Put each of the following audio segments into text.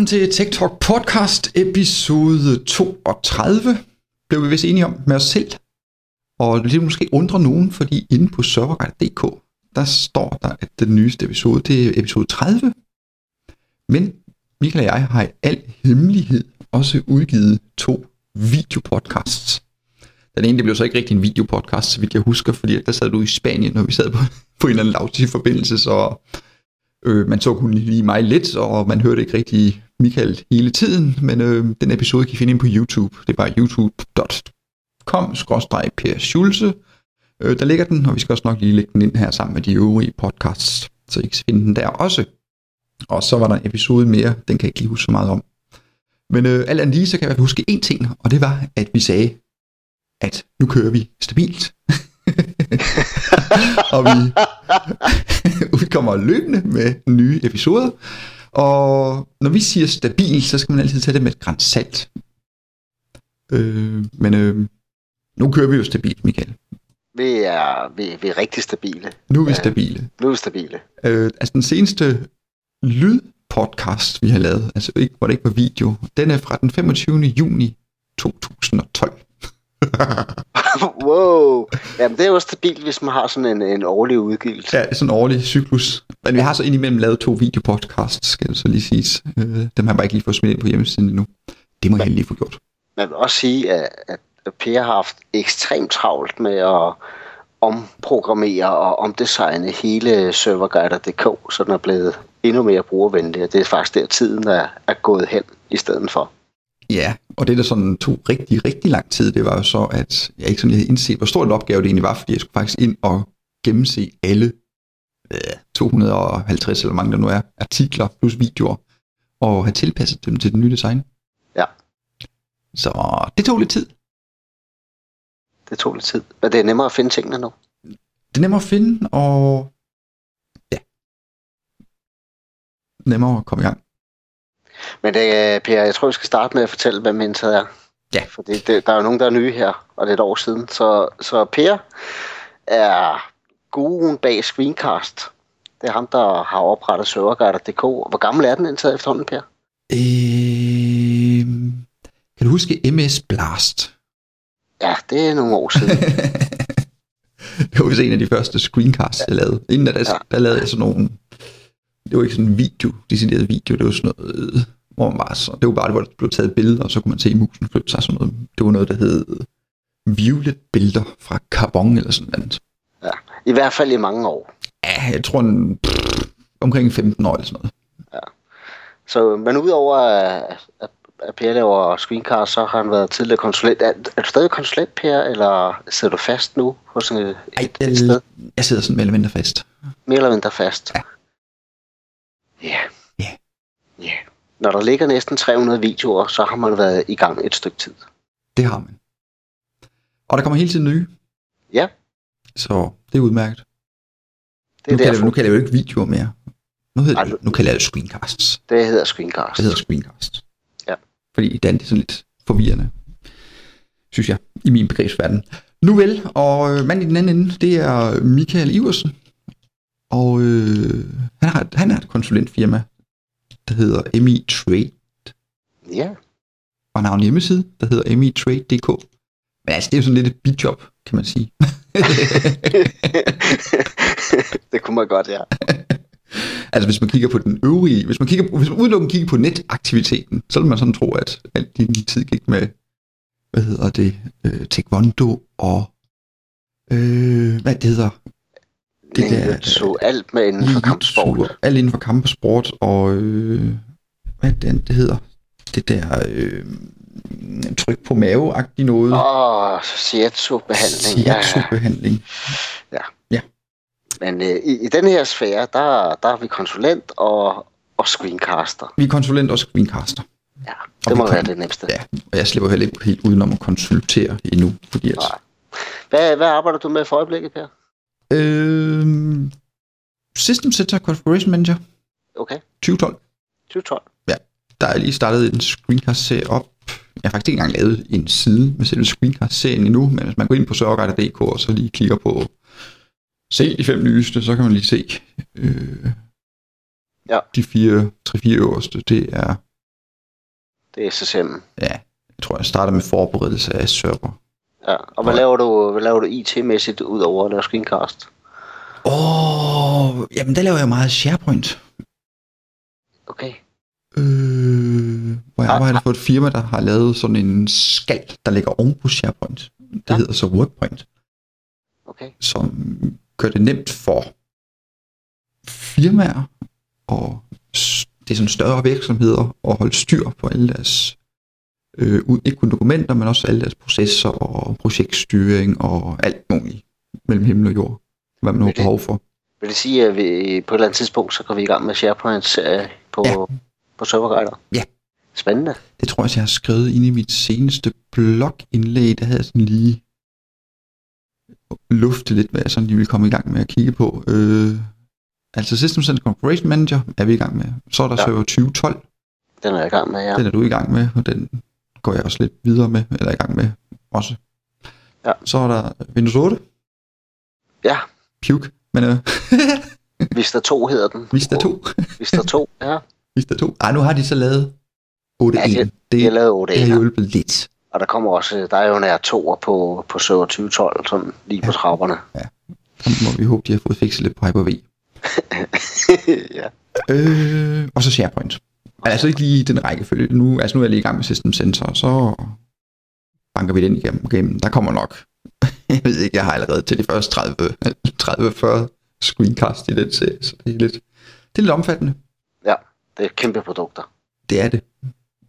Velkommen til Tech Talk Podcast episode 32. Blev vi vist enige om med os selv. Og det vil måske undre nogen, fordi inde på serverguide.dk, der står der, at den nyeste episode, det er episode 30. Men Michael og jeg har i al hemmelighed også udgivet to videopodcasts. Den ene, det blev så ikke rigtig en videopodcast, så vidt jeg husker, fordi der sad du i Spanien, når vi sad på, på en eller anden lavtig forbindelse, så øh, man så kun lige mig lidt, og man hørte ikke rigtig Michael hele tiden, men øh, den episode kan I finde ind på YouTube. Det er bare youtube.com Per Schulze. Øh, der ligger den, og vi skal også nok lige lægge den ind her sammen med de øvrige podcasts, så I kan finde den der også. Og så var der en episode mere, den kan jeg ikke lige huske så meget om. Men øh, alt andet lige, så kan jeg huske én ting, og det var, at vi sagde, at nu kører vi stabilt. og vi udkommer løbende med nye episoder. Og når vi siger stabil, så skal man altid tage det med et græns salt. Øh, men øh, nu kører vi jo stabilt, Michael. Vi er, vi, vi er rigtig stabile. Nu er vi stabile. Nu er vi stabile. Øh, altså den seneste lydpodcast, vi har lavet, altså ikke, hvor det ikke var video, den er fra den 25. juni 2012. wow. Jamen, det er jo stabilt, hvis man har sådan en, en årlig udgivelse. Ja, sådan en årlig cyklus. Men vi har så indimellem lavet to videopodcasts, skal det så lige siges. Øh, dem har jeg bare ikke lige fået smidt ind på hjemmesiden endnu. Det må jeg lige få gjort. Man vil også sige, at, at Per har haft ekstremt travlt med at omprogrammere og omdesigne hele serverguider.dk, så den er blevet endnu mere brugervenlig, og det er faktisk der tiden er, er gået hen i stedet for. Ja, og det der sådan tog rigtig, rigtig lang tid, det var jo så, at jeg ikke sådan havde indset, hvor stor en opgave det egentlig var, fordi jeg skulle faktisk ind og gennemse alle øh, 250 eller mange der nu er, artikler plus videoer, og have tilpasset dem til den nye design. Ja. Så det tog lidt tid. Det tog lidt tid. Men det er nemmere at finde tingene nu. Det er nemmere at finde, og ja, nemmere at komme i gang. Men det, Per, jeg tror, vi skal starte med at fortælle, hvem Minted er. Ja. For det, det, der er jo nogen, der er nye her, og det er et år siden. Så, så Per er guruen bag Screencast. Det er ham, der har oprettet serverguider.dk. Hvor gammel er den indtaget efterhånden, Per? Øh, kan du huske MS Blast? Ja, det er nogle år siden. det var vist en af de første screencasts, jeg lavede. Inden da, der, ja. der lavede jeg sådan nogle... Det var ikke sådan en video, decideret video, det var sådan noget, hvor man bare så, det var bare det, hvor der blev taget billeder, og så kunne man se musen flytte sig sådan noget. Det var noget, der hed Violet Billeder fra Carbon eller sådan noget. Ja, i hvert fald i mange år. Ja, jeg tror en, pff, omkring 15 år eller sådan noget. Ja. Så, men udover at, at, Per laver screencast, så har han været tidligere konsulent. Er, er du stadig konsulent, Per, eller sidder du fast nu hos et, Ej, et, et sted? Jeg sidder sådan mere eller mindre fast. Mere eller mindre fast? Ja. Ja. Ja. Når der ligger næsten 300 videoer, så har man været i gang et stykke tid. Det har man. Og der kommer hele tiden nye. Ja. Så det er udmærket. Det er nu, derfor, nu kan jeg jo ikke videoer mere. Nu, hedder Ej, det, nu- kalder jeg det screencasts. det hedder screencast. Det hedder screencast. Ja. Fordi den er sådan lidt forvirrende, synes jeg, i min begrebsverden. Nu vel, og øh, manden i den anden ende, det er Michael Iversen. Og øh, han, har, han er et konsulentfirma, der hedder MI Trade. Ja. Og han har en hjemmeside, der hedder mitrade.dk. Men altså, det er jo sådan lidt et bidjob, kan man sige. det kunne man godt, ja. altså hvis man kigger på den øvrige, hvis man, kigger, hvis man udelukkende kigger på netaktiviteten, så vil man sådan tro, at alt din tid gik med, hvad hedder det, øh, taekwondo og, øh, hvad det hedder, det der- Så alt med inden for kampsport. alt inden for kampsport og, øh, hvad det, andet, det hedder, det der øh, tryk på mave-agtigt noget. Åh, oh, shiatsu-behandling. Ja. Shiatsu-behandling. Men øh, i, i den her sfære, der, der er vi konsulent og, og screencaster. Vi er konsulent og screencaster. Ja, Og det må vi være det nemmeste. Ja, og jeg slipper heller ikke helt udenom at konsultere endnu, fordi at... Nej. Hvad, hvad arbejder du med for øjeblikket, Per? Øh, System Center Configuration Manager Okay, 2012. 2012. Der er lige startet en screencast-serie op. Jeg har faktisk ikke engang lavet en side med selve screencast-serien endnu, men hvis man går ind på serverguide.dk og så lige klikker på se de fem nyeste, så kan man lige se øh, Ja. de fire, tre-fire øverste. Det er Det er SSM. Ja, jeg tror, jeg starter med forberedelse af server. Ja. Og hvad laver du, hvad laver du IT-mæssigt ud over at lave screencast? Åh, oh, jamen der laver jeg meget SharePoint. Okay. Øh, hvor jeg Ah, arbejder for et firma, der har lavet sådan en skal, der ligger oven på SharePoint. Det Ja. hedder så WordPoint, Okay. som gør det nemt for firmaer og det er sådan større virksomheder at holde styr på alle deres, øh, ud- ikke kun dokumenter, men også alle deres processer og projektstyring og alt muligt mellem himmel og jord, hvad man har behov for. Vil det sige, at vi på et eller andet tidspunkt, så går vi i gang med SharePoint-serie på, Ja. ja. på serverguider? Ja. Spændende. Det tror jeg, jeg har skrevet ind i mit seneste blogindlæg, der havde jeg sådan lige luftet lidt, hvad jeg sådan lige ville komme i gang med at kigge på. Øh, altså System Center Configuration Manager er vi i gang med. Så er der. Ja. server 2012, Den er jeg i gang med, ja. den er du i gang med, og den går jeg også lidt videre med, eller i gang med også. Ja. Så er der Windows 8, Ja, Puke, men øh, Vista 2 hedder den. Vista 2, Vista 2, ja. Vista 2. Ej, nu har de så lavet 8.1. Ja, Ja, de- det, De har lavet 8 det har ja. hjulpet lidt. Og der kommer også, der er jo nær toer på, på server 2012, sådan lige på trapperne. Så må vi håbe, de har fået fikset lidt på Hyper-V. ja. Øh, og så SharePoint. Altså ikke lige i den rækkefølge. Nu, altså nu er jeg lige i gang med System og så banker vi den igennem. igennem. Der kommer nok. jeg ved ikke, jeg har allerede til de første 30 30-40 screencast i den serie, så det er lidt, det er lidt omfattende. ja, det er kæmpe produkter. Det er det.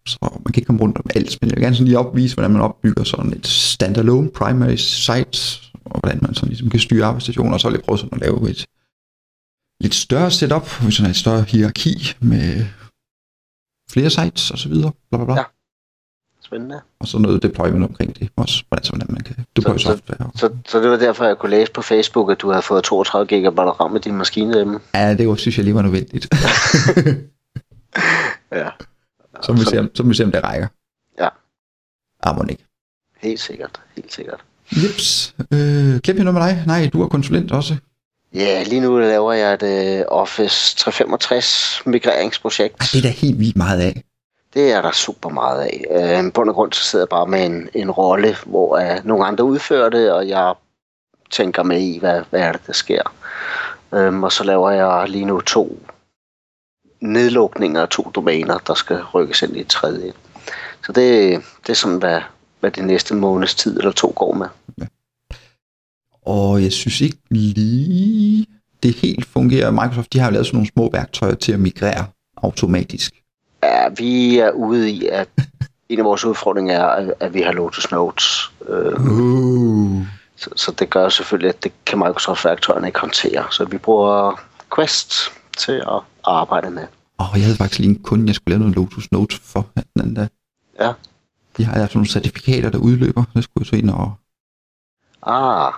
Så man kan ikke komme rundt om alt, men jeg vil gerne sådan lige opvise, hvordan man opbygger sådan et standalone primary site, og hvordan man sådan ligesom kan styre arbejdsstationer, og så jeg prøve sådan at lave et lidt større setup, med sådan et større hierarki med flere sites og så videre, bla bla bla. Ja. Spændende. Og så noget deployment omkring det også, hvordan, så, hvordan man kan deploy Så- så- software. Så, så det var derfor, jeg kunne læse på Facebook, at du havde fået 32 GB RAM med din maskine hjemme. Ja, det var, synes jeg lige var nødvendigt. Ja. så, må vi se, om, så må vi se, om det rækker. Ja. Ah, må ikke. Helt sikkert, helt sikkert. Jeps. Øh, klip noget med dig. Nej, du er konsulent også. Ja, lige nu laver jeg et uh, Office 365 migreringsprojekt. Ah, det er da helt vildt meget af. Det er der super meget af. Øh, på grund grund, så sidder jeg bare med en, en rolle, hvor uh, nogle andre udfører det, og jeg tænker med i, hvad, hvad er det, der sker. Um, og så laver jeg lige nu to nedlukninger af to domæner, der skal rykkes ind i et tredje. Så det, det er sådan, hvad, hvad det næste måneds tid eller to går med. Og jeg synes ikke lige, det helt fungerer. Microsoft de har jo lavet sådan nogle små værktøjer til at migrere automatisk. Ja, vi er ude i, at en af vores udfordringer er, at- vi har Lotus Notes. Øh, Uh. så, så det gør selvfølgelig, at det kan Microsoft-værktøjerne ikke håndtere. Så vi bruger Quest til at arbejde med. Og jeg havde faktisk lige en kunde, jeg skulle lave noget Lotus Notes for den anden dag. Ja. De har altså nogle certifikater, der udløber. Det skulle jeg så ind og... Ah,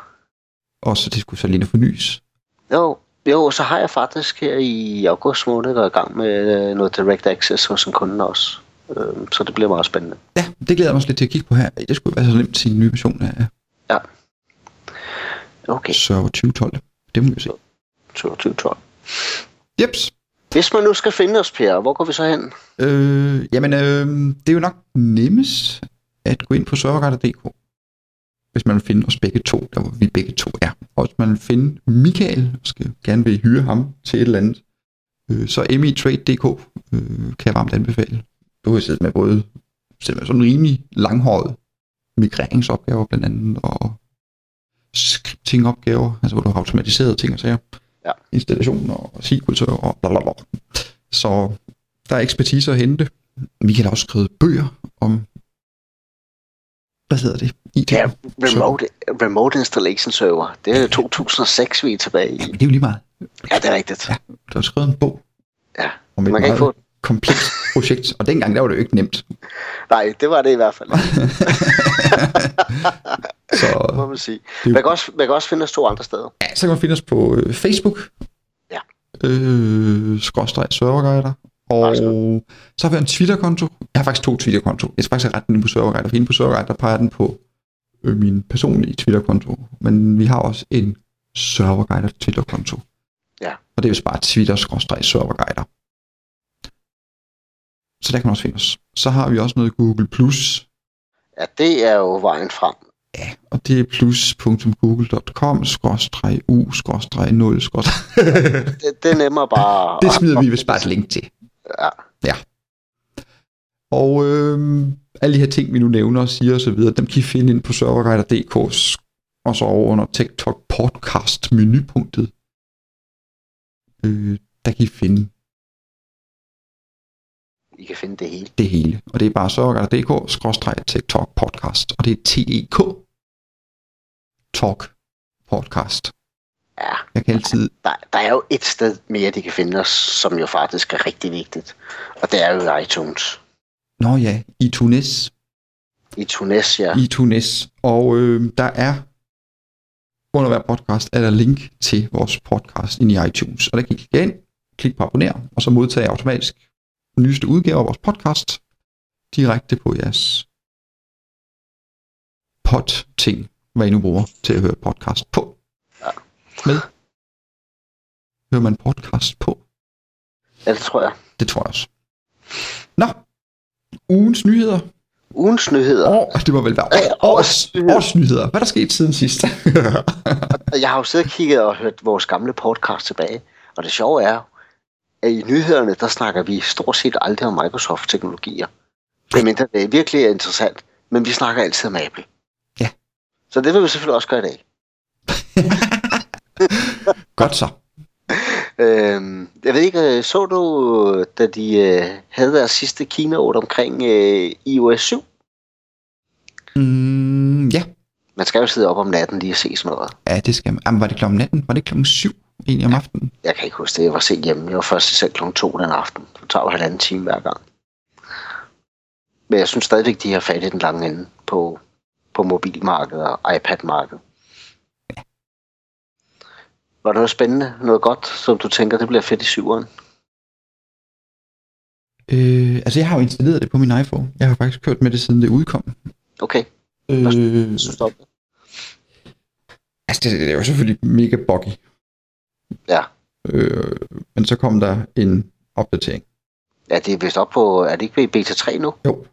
Og så det skulle så lige fornyes. jo, jo, så har jeg faktisk her i august måned været i gang med øh, noget Direct Access hos en kunde også. Øh, så det bliver meget spændende. Ja, det glæder jeg mig også lidt til at kigge på her. Det skulle være så nemt til en ny version af Okay, Server 2012. Det må vi se. 2012. Jeps. Hvis man nu skal finde os, Per, hvor går vi så hen? Øh, jamen, øh, det er jo nok nemmest at gå ind på serverguider.dk, hvis man vil finde os begge to, der hvor vi begge to er. Og hvis man vil finde Michael, og skal gerne vil hyre ham til et eller andet, øh, så mitrade.dk øh, kan jeg varmt anbefale. Du har siddet med både siddet med sådan en rimelig langhåret migreringsopgaver blandt andet, og scripting-opgaver, altså hvor du har automatiseret ting og sager. Ja. Installation og SQL-server og bla bla bla. Så der er ekspertise at hente. Vi kan da også skrive bøger om, hvad hedder det? IT. Ja, remote, remote Installation Server. Det er 2006, vi er tilbage i. Ja, det er jo lige meget. Ja, det er rigtigt. Ja. Du har skrevet en bog Ja, om man kan ikke få... komplekst projekt, og dengang der var det jo ikke nemt. Nej, det var det i hvert fald. Så må man sige. Man kan, også, man kan også finde os to andre steder. ja, så kan man finde os på øh, Facebook. Ja. Øh, skråstreg serverguider. Og så har vi en Twitter-konto. Jeg har faktisk to Twitter-konto. Jeg skal faktisk have retten på serverguider. For inde på serverguider, der peger den på øh, min personlige Twitter-konto. Men vi har også en serverguider Twitter-konto. Ja. Og det er jo bare Twitter-serverguider. Så der kan man også finde os. Så har vi også noget Google+. Plus, Ja, det er jo vejen frem. og det er plus.google.com, skråstreg u, skråstreg 0, skråstreg. Det, det er nemmere bare... Det smider vi vist bare et link til. Ja. Og øh, alle de her ting, vi nu nævner og siger osv., dem kan I finde ind på serverguider.dk, og så over under TikTok podcast menupunktet. Øh, der kan I finde I kan finde det hele. det hele. Og det er bare serverguider.dk, TikTok podcast, og det er T-E-K. Talk podcast. Ja, Jeg kan altid... der, der er jo et sted mere, de kan finde os, som jo faktisk er rigtig vigtigt. Og det er jo iTunes. Nå ja, iTunes. I Tunis, ja. iTunes. Og øh, der er under hver podcast er der link til vores podcast ind i iTunes. Og der kan I klikke ind, klikke på abonner, og så modtage automatisk den nyeste udgave af vores podcast direkte på jeres pod-ting, hvad I nu bruger til at høre podcast på. Med. Hører man podcast på? Ja, det tror jeg. Det tror jeg også. Nå, ugens nyheder. Ugens nyheder. År, det må vel være års, nyheder. års nyheder. Hvad er der sket siden sidst? Jeg har jo siddet og kigget og hørt vores gamle podcast tilbage. Og det sjove er, at i nyhederne, der snakker vi stort set aldrig om Microsoft-teknologier. Medmindre det er virkelig interessant. Men vi snakker altid om Apple. Ja. Så det vil vi selvfølgelig også gøre i dag. Godt så. Øhm, jeg ved ikke, øh, så du, da de øh, havde deres sidste keynote omkring øh, iOS 7? Mm, ja. Man skal jo sidde op om natten lige og se sådan noget. ja, det skal man. Jamen, var det klokken natten? Var det klokken 7 egentlig om aftenen? Jeg kan ikke huske det. Jeg var sent hjemme. Jeg var først i seng kl. 2 den aften. Det tager jo halvanden time hver gang. Men jeg synes stadigvæk, de har fat i den lange ende på, på mobilmarkedet og iPad-markedet. Var der noget spændende, noget godt, som du tænker, det bliver fedt i syveren? Øh, altså, jeg har jo installeret det på min iPhone. Jeg har faktisk kørt med det, siden det udkom. Okay, Øh, det? altså, det, det er jo selvfølgelig mega buggy. Ja. Øh, men så kom der en opdatering. Ja, det er vist op på, er det ikke ved beta 3 nu? Jo.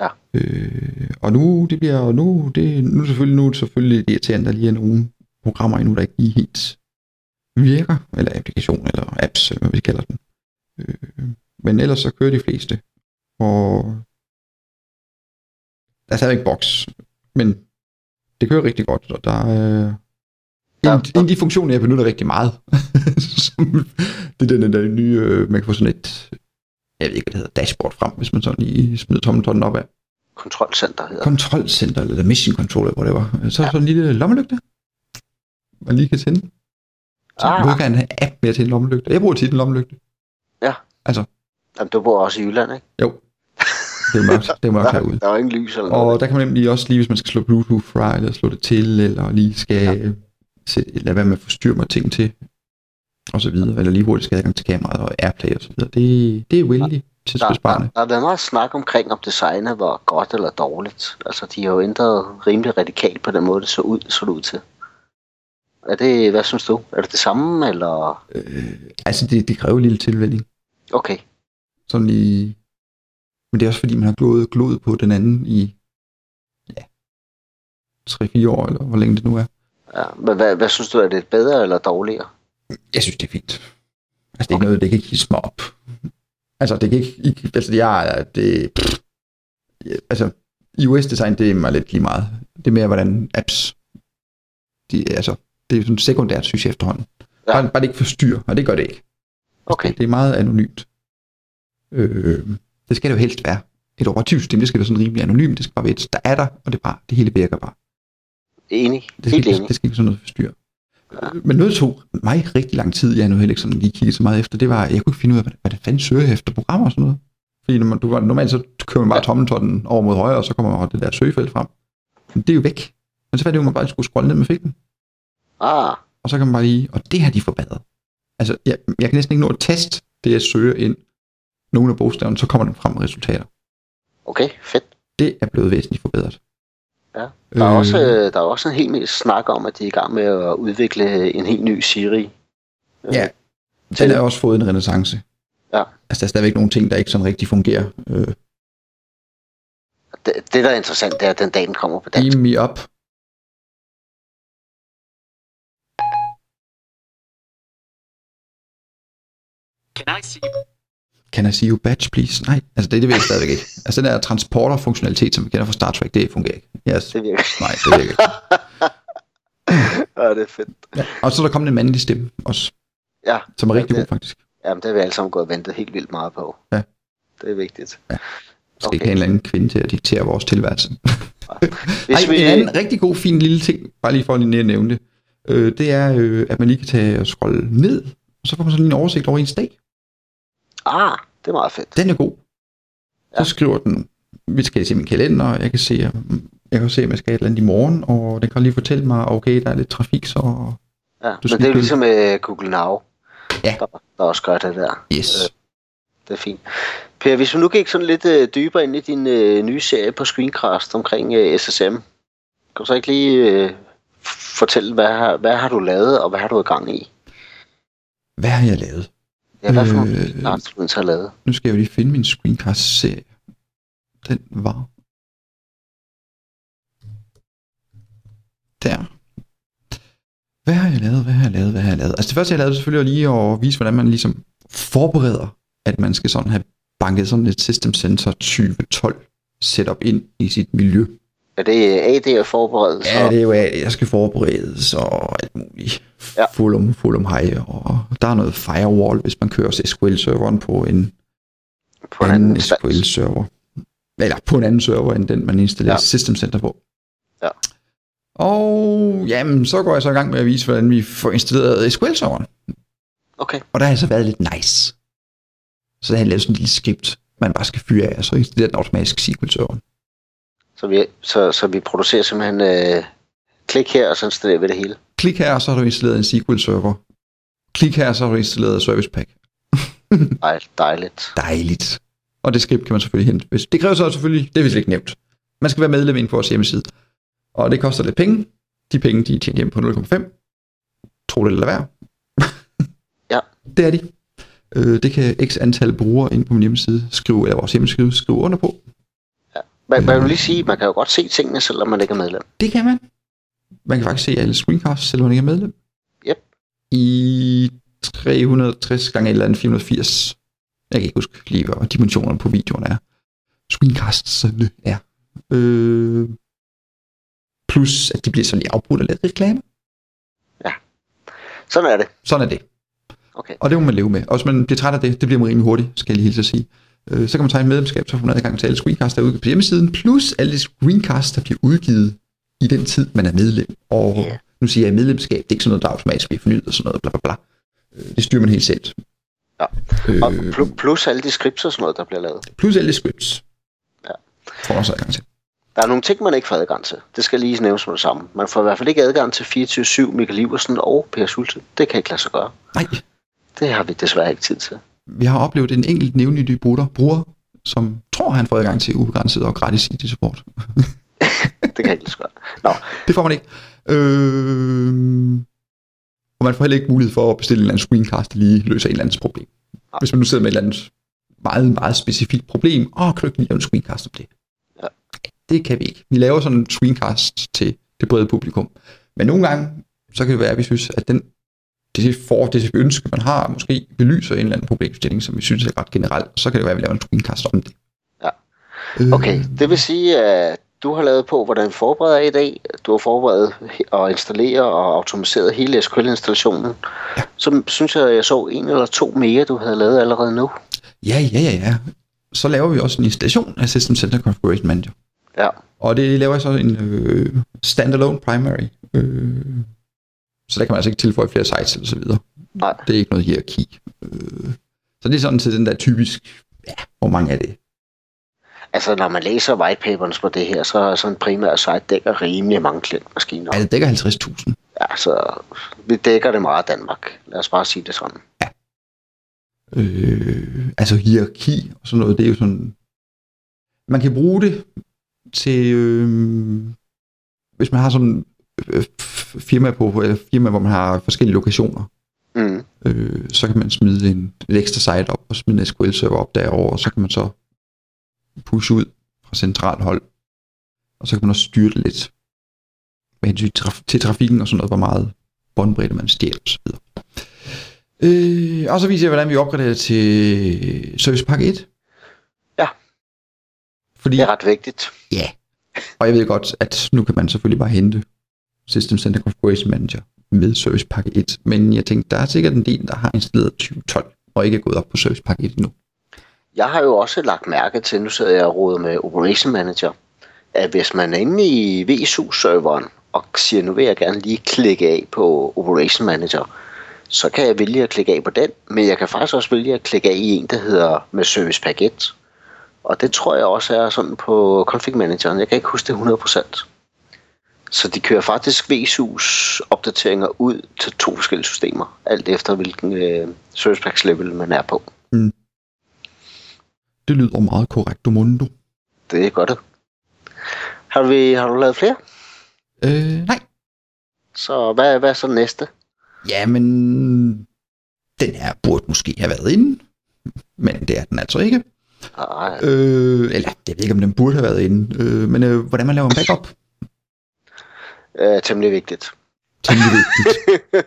Ja. Øh, og nu, det bliver, nu, det, nu, selvfølgelig, nu er det selvfølgelig irriterende, at der lige er nogle programmer endnu, der ikke lige helt virker, eller applikation, eller apps, hvad vi kalder den. Øh, men ellers så kører de fleste. Og der er stadigvæk boks, men det kører rigtig godt, og der er Der- en, en af de funktioner, jeg benytter rigtig meget, som, det er den der nye, øh, man kan få sådan et, jeg ved ikke, hvad det hedder, dashboard frem, hvis man sådan lige smider tommeltotten op af. Kontrolcenter hedder det. Kontrolcenter, eller mission control, eller whatever. Så er Ja. sådan en lille lommelygte, man lige kan tænde. Så Ah. du kan have en app med til en lommelygte. Jeg bruger tit en lommelygte. Jamen, du bor også i Jylland, ikke? Jo. Det er mørkt, det er mørkt Der, herude. der er ingen lys eller noget. Og der kan man nemlig også lige, hvis man skal slå Bluetooth fra, eller slå det til, eller lige skal ja. sætte, lade være med at forstyrre mig ting til, og så videre, eller lige hurtigt skal adgang til kameraet og Airplay og så videre. Det, det er vældig der, der, der har været meget snak omkring, om designet var godt eller dårligt. Altså, de har jo ændret rimelig radikalt på den måde, det så ud, så det ud til. Er det, hvad synes du? Er det det samme, eller? Øh, altså, det, det kræver en lille tilvænning. Okay, Sådan lige... Men det er også fordi, man har glået, glået på den anden i ja, 3-4 år, eller hvor længe det nu er. ja. Men hvad, hvad synes du, er det bedre eller dårligere? Jeg synes, det er fint. Altså, det er ikke noget, det kan ikke hisse mig op. Altså, det kan ikke... ikke altså, jeg er... Det, pff, altså, iOS-design, det er mig lidt lige meget. Det er mere, hvordan apps... De, altså, det er sådan sekundært, synes jeg efterhånden. Ja. Ja. Bare, bare det ikke forstyrrer, og det gør det ikke. Okay, Det er meget anonymt. Øh, det skal det jo helst være. Et operativsystem, det skal være sådan rimelig anonymt. Det skal bare være et, der er der, og det, bare, det hele virker bare. enig. Det skal, Helt ikke, enig. det skal ikke sådan noget forstyrre. Ja. Men noget tog mig rigtig lang tid, jeg nu heller ikke sådan lige kiggede så meget efter, det var, at jeg kunne ikke finde ud af, hvad, hvad det fanden søger jeg efter programmer og sådan noget. Fordi når man, du, normalt så kører man bare tommeltotten over mod højre, og så kommer man det der søgefelt frem. Men det er jo væk. Men så var det jo, man bare skulle scrolle ned med fingeren. Ah, Og så kan man bare lige, og det har de forbedret. Altså, jeg, jeg kan næsten ikke nå at teste det, jeg søger ind. Nogle af bogstaverne, så kommer den frem med resultater. okay, fedt. Det er blevet væsentligt forbedret. Ja. Der er, Øh, også, der er også en helt mere snak om, at de er i gang med at udvikle en helt ny Siri. Ja, den har også fået en renaissance. Ja. Altså, der er stadigvæk nogle ting, der ikke sådan rigtig fungerer. Øh, Det, det, der er interessant, det er, at den dag, den kommer på dansk. beam me up. Can I see Can I see you badge, please? Nej, altså det, det ved jeg stadigvæk ikke. Altså den der transporter-funktionalitet, som vi kender fra Star Trek, det fungerer ikke. Yes. Det virker. Nej, det virker ikke. ja, det er fedt. Ja. Og så er der kommet en mandlig stemme også, Ja, som er rigtig det- god faktisk. jamen, det har vi alle sammen gået og ventet helt vildt meget på. Ja. Det er vigtigt. Så okay. Okay. ikke have en eller anden kvinde til at diktere vores tilværelse. Hvis Ej, vi, en anden rigtig god, fin lille ting, bare lige for lige at nævne det, øh, det er, øh, at man lige kan tage og scrolle ned, og så får man sådan en oversigt over ens dag. Ah, det er meget fedt. Den er god. Så Ja. skriver den, vi skal se min kalender, jeg kan se, jeg kan se, om jeg skal et eller andet i morgen, og den kan lige fortælle mig, okay, der er lidt trafik, så Ja, men det er jo ligesom med Google Now, Ja. der, der også gør det der. yes. Det er fint. Per, hvis vi nu gik sådan lidt øh, dybere ind i din øh, nye serie på Screencast omkring øh, SSM, kan du så ikke lige øh, fortælle, hvad hvad har du lavet, og hvad har du i gang i? Hvad har jeg lavet? Ja, hvad for Øh, du har lavet? Nu skal jeg jo lige finde min screencast-serie. Den var... Der. Hvad har jeg lavet? Hvad har jeg lavet? Hvad har jeg lavet? Altså det første, jeg lavede, selvfølgelig var lige at vise, hvordan man ligesom forbereder, at man skal sådan have banket sådan et System Center 2012 setup ind i sit miljø. Er det AD og forberedelse? Ja, det er jo, at jeg skal forberedes og alt muligt. Ja. Full om high, og der er noget firewall, hvis man kører SQL-serveren på en på en anden anden? SQL-server. Eller på en anden server, end den, man installerer ja. System Center på. Ja. Og jamen, så går jeg så i gang med at vise, hvordan vi får installeret SQL-serveren. Okay, Og der har jeg så været lidt nice. Så har jeg lavet sådan et lille skript, man bare skal fyre af, og så installerer den automatisk SQL-serveren. Så vi, så, så vi producerer simpelthen øh, klik her, og så installerer vi det hele. Klik her, og så har du installeret en SQL-server. Klik her, så har du installeret Service Pack. Ej, dejligt. Dejligt. Og det skript kan man selvfølgelig hente. Hvis- Det kræver så selvfølgelig, det er vist ikke nævnt. Man skal være medlem ind på vores hjemmeside. Og det koster lidt penge. De penge, de er tjent hjem på 0,5. Tro det eller være. Ja. Det er de. Øh, det kan x antal brugere ind på min hjemmeside skrive, eller vores hjemmeside skrive under på. Man, man vil lige sige, man kan jo godt se tingene, selvom man ikke er medlem. Det kan man. Man kan faktisk se alle screencasts, selvom man ikke er medlem. Yep. I 360 gange eller andet 480. Jeg kan ikke huske lige, hvad dimensionerne på videoen er. Screencastsene er. Øh, plus, at de bliver så lige afbrudt og lavet reklame. Sådan er det. Sådan er det. Okay. Og det må man leve med. Og hvis man bliver træt af det, det bliver man rimelig hurtigt, skal jeg lige hilse at sige. Øh, så kan man tage et medlemskab, så får man adgang til alle screencasts, der er udgivet på hjemmesiden, plus alle de screencasts, der bliver udgivet i den tid, man er medlem. Og Ja. nu siger jeg medlemskab, det er ikke sådan noget, der automatisk bliver fornyet og sådan noget, bla bla bla. Øh, Det styrer man helt selv. Ja. Øh, Og pl- plus alle de scripts og sådan noget, der bliver lavet. plus alle de scripts. Ja. Får man også adgang til. Der er nogle ting, man ikke får adgang til. Det skal lige nævnes som det samme. Man får i hvert fald ikke adgang til 24-7 Michael Iversen og Per Sulte. Det kan ikke lade sig gøre. Nej, Det har vi desværre ikke tid til. Vi har oplevet en enkelt nævnlig bruger, bruger, som tror, han får adgang til ubegrænset og gratis IT-support. Det kan ikke gøre. Nå, Det får man ikke. Øh... Og man får heller ikke mulighed for at bestille en eller anden screencast, der lige løser et eller andet problem. Nej. Hvis man nu sidder med et eller andet meget, meget specifikt problem, åh, kan du ikke lige lave en screencast om det? Ja. Det kan vi ikke. Vi laver sådan en screencast til det brede publikum. Men nogle gange, så kan det være, at vi synes, at den, det, for, det ønske, man har, måske belyser en eller anden problemstilling, som vi synes er ret generelt, så kan det være, at vi laver en screencast om det. Ja. Øh, okay. Det vil sige, at du har lavet på, hvordan forbereder i dag. Du har forberedt og installeret og automatiseret hele SQL-installationen. Ja. Så synes jeg, jeg så en eller to mere, du havde lavet allerede nu. Ja, ja, ja, ja. Så laver vi også en installation af System Center Configuration Manager. Ja. Og det laver jeg så en øh, standalone primary. Øh, så der kan man altså ikke tilføje flere sites eller så videre. Nej. Det er ikke noget hierarki. Øh, så det er sådan til den der typisk, ja, hvor mange er det? Altså, når man læser whitepapers på det her, så er sådan en primær site dækker rimelig mange klientmaskiner. Ja, det dækker 50.000. Ja, så vi dækker det meget Danmark. Lad os bare sige det sådan. Øh, altså hierarki og sådan noget, det er jo sådan... Man kan bruge det til... Øh, hvis man har sådan øh, firma på, eller firma, hvor man har forskellige lokationer. Mm. Øh, så kan man smide en, ekstra site op og smide en SQL-server op derover, og så kan man så pushe ud fra centralt hold. Og så kan man også styre det lidt med hensyn til, traf- til trafikken og sådan noget, hvor meget båndbredde man stjæler osv. Øh, og så viser jeg, hvordan vi opgraderer til Service Pack 1. Ja. Fordi, Det er ret vigtigt. Ja. Og jeg ved godt, at nu kan man selvfølgelig bare hente System Center Configuration Manager med Service Pack 1. Men jeg tænkte, der er sikkert en del, der har installeret 2012 og ikke er gået op på Service Pack 1 endnu. Jeg har jo også lagt mærke til, nu sidder jeg og råder med Operation Manager, at hvis man er inde i VSU-serveren og siger, nu vil jeg gerne lige klikke af på Operation Manager, så kan jeg vælge at klikke af på den, men jeg kan faktisk også vælge at klikke af i en, der hedder med Service Pack 1. Og det tror jeg også er sådan på Config Manageren. Jeg kan ikke huske det 100%. Så de kører faktisk VSU's opdateringer ud til to forskellige systemer, alt efter hvilken øh, Service Packs level man er på. Det lyder meget korrekt, Mundo. Det er godt. Har du, har du lavet flere? Øh, nej. Så hvad, hvad er så næste? Ja, men den her burde måske have været inde, men det er den altså ikke. Ej, Øh, eller jeg ved ikke, om den burde have været inde, øh, men øh, hvordan man laver en backup, øh, temmelig vigtigt. temmelig vigtigt.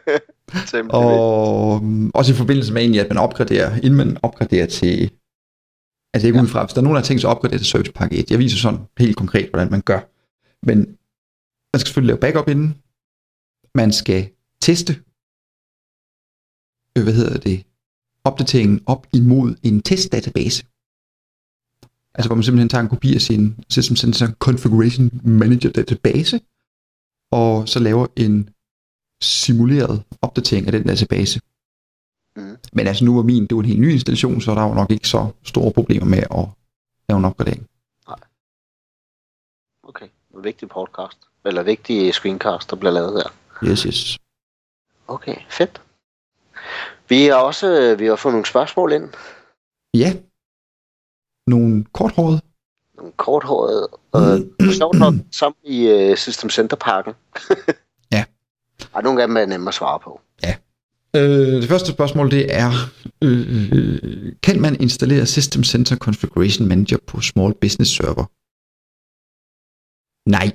temmelig vigtigt. Og mm, også i forbindelse med egentlig, at man opgraderer, inden man opgraderer til, altså ikke ja. ud fra, hvis der er nogen, der har tænkt sig at opgradere til Service Pack 1, jeg viser sådan helt konkret, hvordan man gør. Men man skal selvfølgelig lave backup inden, man skal teste, øh, hvad hedder det, opdateringen op imod en testdatabase. Altså hvor man simpelthen tager en kopi af sin System Center Configuration Manager database, og så laver en simuleret opdatering af den database. Mhm. Men altså nu var min, det var en helt ny installation, så der var nok ikke så store problemer med at lave en opgradering. Okay, en vigtig podcast. Eller vigtig screencast, der bliver lavet her. Yes, yes. Okay, fedt. Vi har også vi har fået nogle spørgsmål ind. Ja. Nogle korthårede. Nogle korthårede. Øh, sjovt nok sammen i uh, System Center Parken. Ja. Og nogle af dem er nemme at svare på. Øh, det første spørgsmål, det er, øh, øh, kan man installere System Center Configuration Manager på Small Business Server? Nej.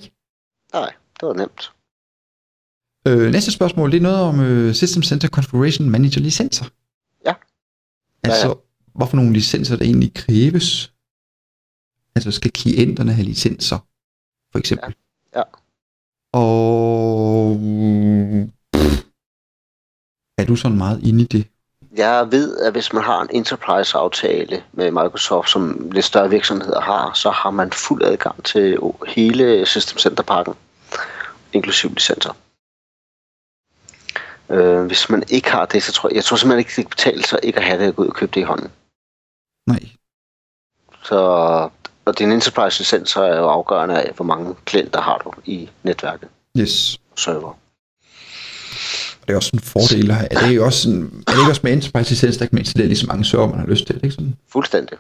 Nej, det var nemt. Øh, næste spørgsmål, det er noget om øh, System Center Configuration Manager licenser. Ja. Altså, Ja, hvorfor nogle licenser, der egentlig kræves? Altså, skal klienterne have licenser, for eksempel? Ja. Ja. Og... Pff, er du sådan meget inde i det? Jeg ved, at hvis man har en enterprise-aftale med Microsoft, som lidt større virksomheder har, så har man fuld adgang til hele System Center-pakken, inklusiv licenser. Øh, hvis man ikke har det, så tror jeg, jeg tror simpelthen ikke, det kan betale sig ikke at have det og gå ud og købe det i hånden. Nej. Så, og din enterprise-licens er jo afgørende af, hvor mange klienter har du i netværket Yes. server. Og det er også en fordel have. Er det, jo også en, er det ikke også med Enterprise licens, der kan man installere lige så mange server, man har lyst til? Ikke sådan? Fuldstændig.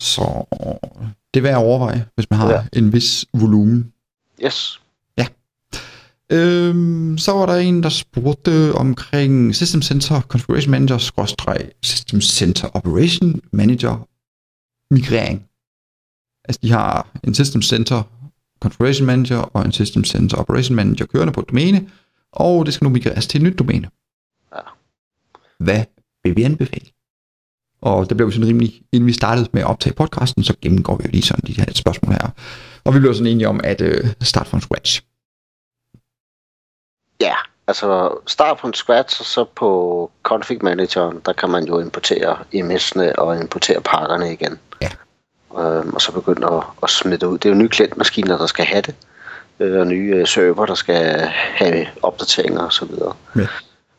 Så det er værd at overveje, hvis man har Ja. ja. en vis volumen. Yes. Øhm, så var der en, der spurgte omkring System Center Configuration Manager System Center Operation Manager migrering. Altså de har en System Center Configuration Manager og en System Center Operation Manager kørende på et domæne, og det skal nu migreres til et nyt domæne. Ja. Hvad vil vi anbefale? Og det blev sådan rimelig, inden vi startede med at optage podcasten, så gennemgår vi jo lige sådan de her spørgsmål her. Og vi blev sådan enige om at øh, starte from scratch. Ja, altså start from scratch, og så på config manageren, der kan man jo importere MS'ene og importere pakkerne igen. Øhm, og så begynde at, at smide det ud. Det er jo nye klientmaskiner, der skal have det, øh, og nye øh, server, der skal have opdateringer osv. Ja.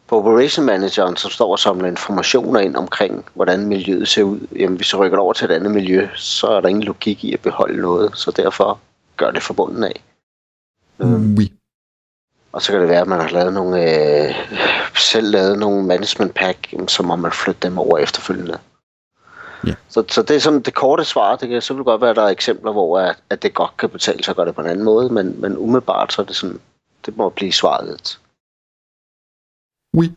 På Operation Manageren, som står og samler informationer ind omkring, hvordan miljøet ser ud, jamen hvis du rykker over til et andet miljø, så er der ingen logik i at beholde noget, så derfor gør det forbundet af. Øhm, Oui. og så kan det være, at man har lavet nogle, øh, selv lavet nogle management pack, så må man flytte dem over efterfølgende. Ja. Så, så det er sådan det korte svar. Det kan så vil godt være, at der er eksempler, hvor at, at det godt kan betale sig at gøre det på en anden måde, men, men umiddelbart så er det sådan, det må blive svaret lidt. Oui.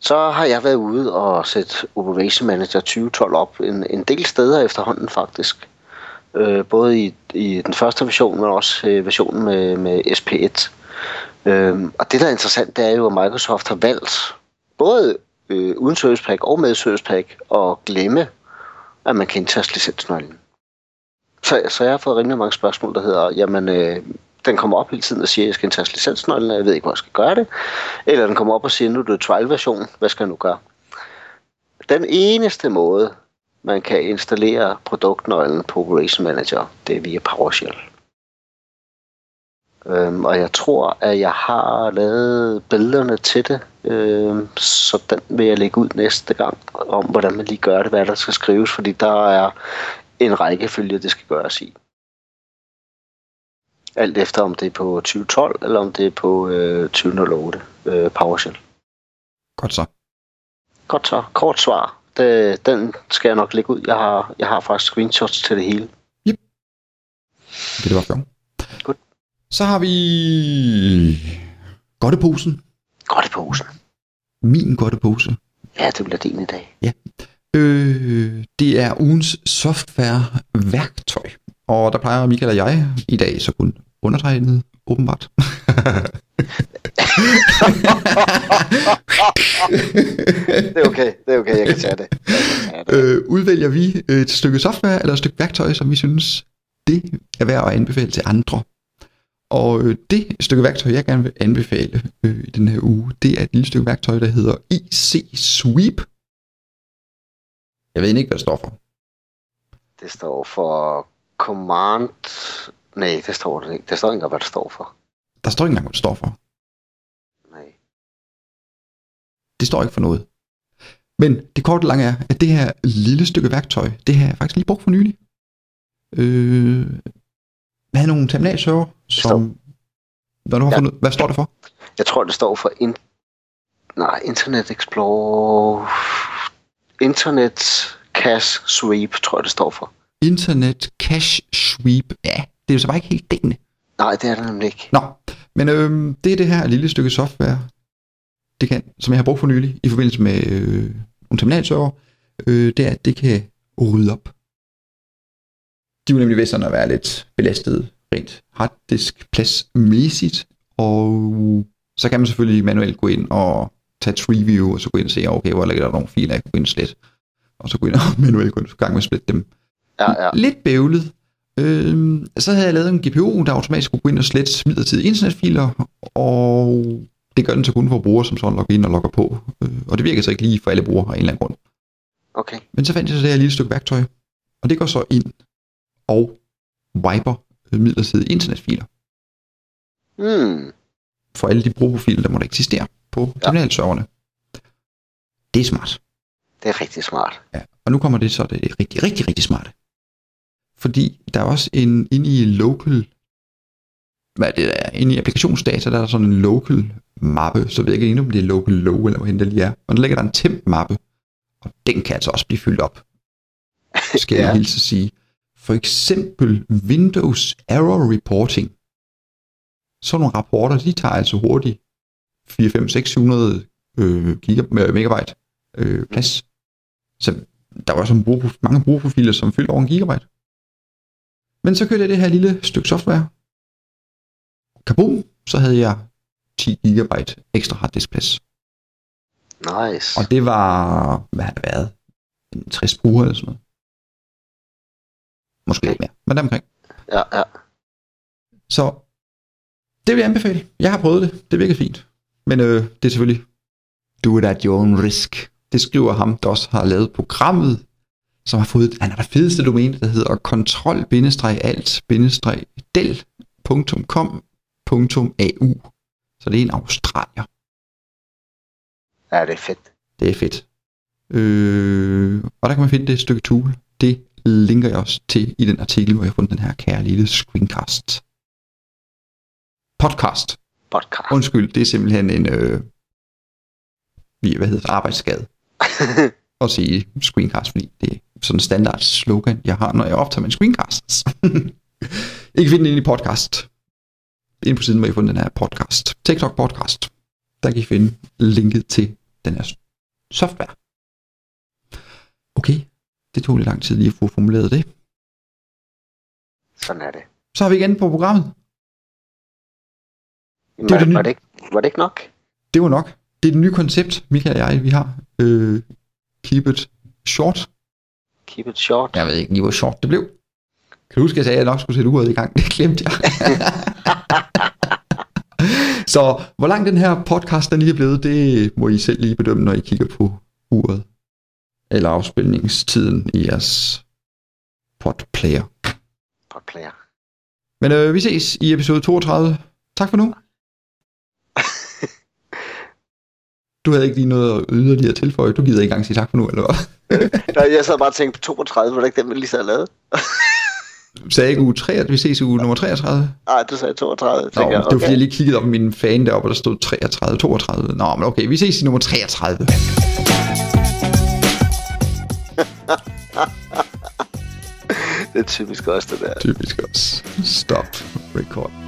Så har jeg været ude og sætte Operation Manager 2012 op en, en del steder efterhånden faktisk. Øh, både i, i den første version, men også øh, versionen med, med SP1. Øh, og det, der er interessant, det er jo, at Microsoft har valgt både øh, uden Service Pack og med Service Pack at glemme, at man kan indtaste licensnøglen. Så, så jeg har fået rimelig mange spørgsmål, der hedder, jamen, øh, den kommer op hele tiden og siger, at jeg skal indtaste licensnøglen, og jeg ved ikke, hvor jeg skal gøre det. Eller den kommer op og siger, nu er det trial-version, hvad skal jeg nu gøre? Den eneste måde, man kan installere produktnøglen på Operation Manager, det er via PowerShell. Øhm, og jeg tror, at jeg har lavet billederne til det, øhm, så den vil jeg lægge ud næste gang, om hvordan man lige gør det, hvad der skal skrives, fordi der er en række følger, det skal gøres i. Alt efter om det er på 2012, eller om det er på øh, 2008 øh, PowerShell. Godt så. Godt så. Kort svar. Det, den skal jeg nok lægge ud. Jeg har, jeg har faktisk screenshots til det hele. Det, det var fjong. Så har vi godteposen. Godt i posen. Min godtepose. Ja, det bliver din i dag. Øh, det er ugens software-værktøj. Og der plejer Michael og jeg i dag så kun undertegnet, åbenbart. Det er okay. Det er okay. Jeg kan tage det. Kan tage det. øh, udvælger vi et stykke software eller et stykke værktøj, som vi synes, det er værd at anbefale til andre. Og øh, det stykke værktøj, jeg gerne vil anbefale øh, i den her uge, det er et lille stykke værktøj, der hedder IC Sweep. Jeg ved ikke, hvad det står for. Det står for command... Nej, det står det ikke. Det står ikke engang, hvad det står for. Der står ikke engang, hvad det står for. Nej. Det står ikke for noget. Men det korte lange er, at det her lille stykke værktøj, det har jeg faktisk lige brugt for nylig. Øh, jeg havde nogle terminalserver, som... Hvad, du har Ja. fundet, hvad står det for? Jeg tror, det står for... In... Nej, Internet Explorer... Internet Cache Sweep, tror jeg, det står for. Internet Cache Sweep. Ja, det er jo så bare ikke helt dækkende. Nej, det er det nemlig ikke. Nå, men øhm, det er det her lille stykke software, det kan, som jeg har brugt for nylig i forbindelse med øh, nogle terminalserver, øh, det er, at det kan rydde op. De jo nemlig ved sådan at være lidt belastet rent harddisk pladsmæssigt, og så kan man selvfølgelig manuelt gå ind og tage tree view, og så gå ind og se, okay, hvor ligger der nogle filer, jeg kan gå ind og slette. Og så gå ind og manuelt gå ind og gang med at slette dem. Ja, ja. Lidt bøvlet. Øhm, så havde jeg lavet en GPU, der automatisk kunne gå ind og slette midlertidige internetfiler, og det gør den så kun for brugere, som sådan logger ind og logger på. Øh, og det virker så ikke lige for alle brugere af en eller anden grund. Okay. Men så fandt jeg så det her lille stykke værktøj, og det går så ind og wiper midlertidige internetfiler Hmm. for alle de brugerprofiler, der måtte eksistere på terminalserverne. Det er smart. Det er rigtig smart. Ja, og nu kommer det så det rigtig, rigtig, rigtig smarte. Fordi der er også en inde i local, hvad er det der, inde i applikationsdata, der er sådan en local mappe, så ved jeg ikke om det er local low, eller hvorhen det lige er. Og der ligger der en temp mappe, og den kan altså også blive fyldt op, skal ja. Ja. jeg hilse sige. For eksempel Windows Error Reporting. Sådan nogle rapporter, de tager altså hurtigt 4, 5, 600 øh, megabyte øh, plads. Så der var sådan mange brugerprofiler, som fyldte over en gigabyte. Men så kørte jeg det her lille stykke software. Kaboom, så havde jeg 10 gigabyte ekstra harddiskplads. Nice. Og det var, hvad har det været? En 60 brugere eller sådan noget. Måske lidt mere, men deromkring. Ja, ja. Så det vil jeg anbefale. Jeg har prøvet det. Det virker fint. Men øh, det er selvfølgelig do it at your own risk. Det skriver ham, der også har lavet programmet, som har fået, han har det fedeste domæne, der hedder kontrol-alt-del.com.au. Så det er en australier. Ja, det er fedt. Det er fedt. Øh, og der kan man finde det stykke tool. Det linker jeg også til i den artikel, hvor jeg har fundet den her kære lille screencast. Podcast. Podcast. Undskyld, det er simpelthen en øh, hvad hedder det, arbejdsskade at sige screencast, fordi det er sådan en standard slogan, jeg har, når jeg optager mine screencasts. I kan finde den i podcast. Inde på siden, hvor I har fundet den her podcast. TikTok podcast. der kan I finde linket til den her software. Okay, det tog lidt lang tid lige at få formuleret det. Sådan er det. Så har vi igen på programmet. Jamen, Det er det nye. var, det ikke, var det ikke nok? Det var nok. Det er det nye koncept, Michael og jeg, vi har. Øh, keep it short. Keep it short. Jeg ved ikke lige, hvor short det blev. Kan du huske, at jeg sagde, at jeg nok skulle sætte uret i gang? Det glemte jeg. Så hvor lang den her podcast den lige er blevet, det må I selv lige bedømme, når I kigger på uret. Eller afspilningstiden i jeres podplayer. Podplayer. Men øh, vi ses i episode 32. Tak for nu. Du havde ikke lige noget yderligere at tilføje. Du gider ikke engang sige tak for nu, eller hvad? Nej, jeg sad bare og tænkte på 32, var det ikke den, vi lige havde lavet? Sagde ikke uge 3, at vi ses i uge nummer 33? Nej, du sagde 32. Nå, Tænker, det var fordi, jeg lige kiggede op min fan deroppe, og der stod 33, 32. Nå, men okay, vi ses i nummer 33. Det er typisk også det der. Typisk også. Stop record.